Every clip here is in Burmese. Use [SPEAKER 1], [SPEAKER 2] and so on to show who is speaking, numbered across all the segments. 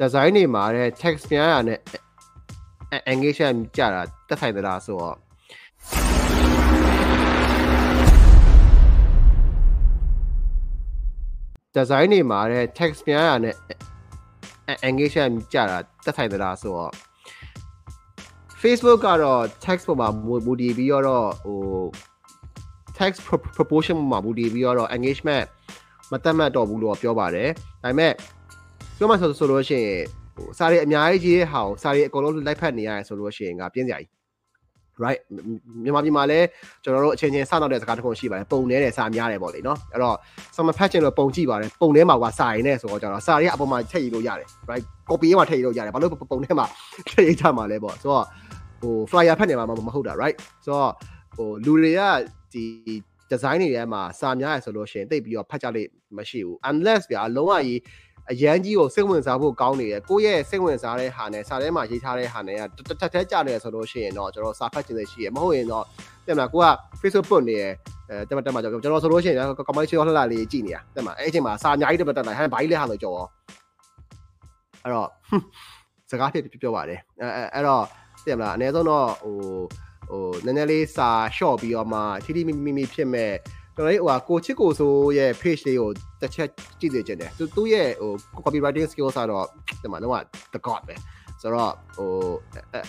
[SPEAKER 1] design တွေမှာတဲ့ text များရနဲ့ engagement ကြတာတက်ဆိုင်သလားဆိုတော့ design တွေမှာတဲ့ text များရနဲ့ engagement ကြတာတက်ဆိုင်သလားဆိုတော့ Facebook ကတော့ text ပေါ်မှာမူတည်ပြီးတော့ဟို text proportion မှာမူတည်ပြီးတော့ engagement မတတ်မှတ်တော့ဘူးလို့ပြောပါတယ်ဒါပေမဲ့ ပြောမှဆိုဆိုလို့ရှိရင်ဟိုစာရီအများကြီးရေးတဲ့ဟာကိုစာရီအကုန်လုံးလိုက်ဖက်နေရတယ်ဆိုလို့ရှိရင်ကပြင်းစရာကြီး right မြန်မာပြည်မှာလည်းကျွန်တော်တို့အချင်းချင်းစနောက်တဲ့စကားတစ်ခုရှိပါတယ်ပုံနေတဲ့စာများတယ်ပေါ့လေနော်အဲ့တော့ summer patch လို့ပုံကြည့်ပါတယ်ပုံထဲမှာကစာရင်းနဲ့ဆိုတော့ကျွန်တော်စာရီကအပေါ်မှာထည့်ရလို့ရတယ် right copy မှာထည့်ရလို့ရတယ်ဘာလို့ပုံထဲမှာထည့်ရကြမှာလဲပေါ့ဆိုတော့ဟို flyer ဖတ်နေမှာမဟုတ်တာ right ဆိုတော့ဟိုလူတွေကဒီ design တွေထဲမှာစာများရဆိုလို့ရှိရင်တိတ်ပြီးတော့ဖတ်ကြလိမ့်မရှိဘူး unless ဗျာလုံးဝကြီး အရန်ကြီးကိုစိတ်ဝင်စားဖို့ကောင်းနေတယ်ကိုယ့်ရဲ့စိတ်ဝင်စားတဲ့ဟာနဲ့စာထဲမှာရေးထားတဲ့ဟာနဲ့ကတက်တက်တဲကြတယ်ဆိုလို့ရှိရင်တော့ကျွန်တော်စာဖတ်ခြင်းတွေရှိရမဟုတ်ရင်တော့တဲ့မလားကိုက Facebook ပုတ်နေရအဲတက်မတက်မှာကျွန်တော်ဆိုလို့ရှိရင်ကမိုင်းချေလှလှလေးကြည့်နေရတဲ့မှာအဲ့အချိန်မှာစာအများကြီးတက်တက်လာဟန်ဘာကြီးလဲဟာလို့ကြော်အဲ့တော့စကားဖြစ်ပြောပါတယ်အဲအဲ့တော့တဲ့မလားအနည်းဆုံးတော့ဟိုဟိုနည်းနည်းလေးစာ short ပြီးတော့မှထီထီမိမိမိဖြစ်မဲ့ ကျွန်တော်လေးဟိုဟာကိုချစ်ကိုဆိုရဲ့ page လေးကိုတစ်ချက်ကြည့်နေကြတယ်သူသူ့ရဲ့ဟို copywriting skills ကတော့ဒီမှာတော့ the god ပဲဆိုတော့ဟို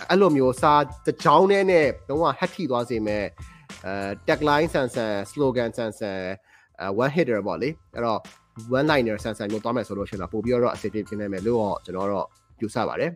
[SPEAKER 1] အဲ့လိုမျိုးစာတကြောင်းနဲ့နဲ့တော့ hack ထိသွားစေမဲ့အဲ tagline ဆန်ဆန် slogan ဆန်ဆန်အဲ one hitter ပေါ့လေအဲ့တော့ one liner ဆန်ဆန်မျိုးသွားမယ်ဆိုလို့ရှိရင်တော့ပို့ပြီးတော့အစီအပြေပြနေမယ်လို့တော့ကျွန်တော်တော့ယူဆပါတယ်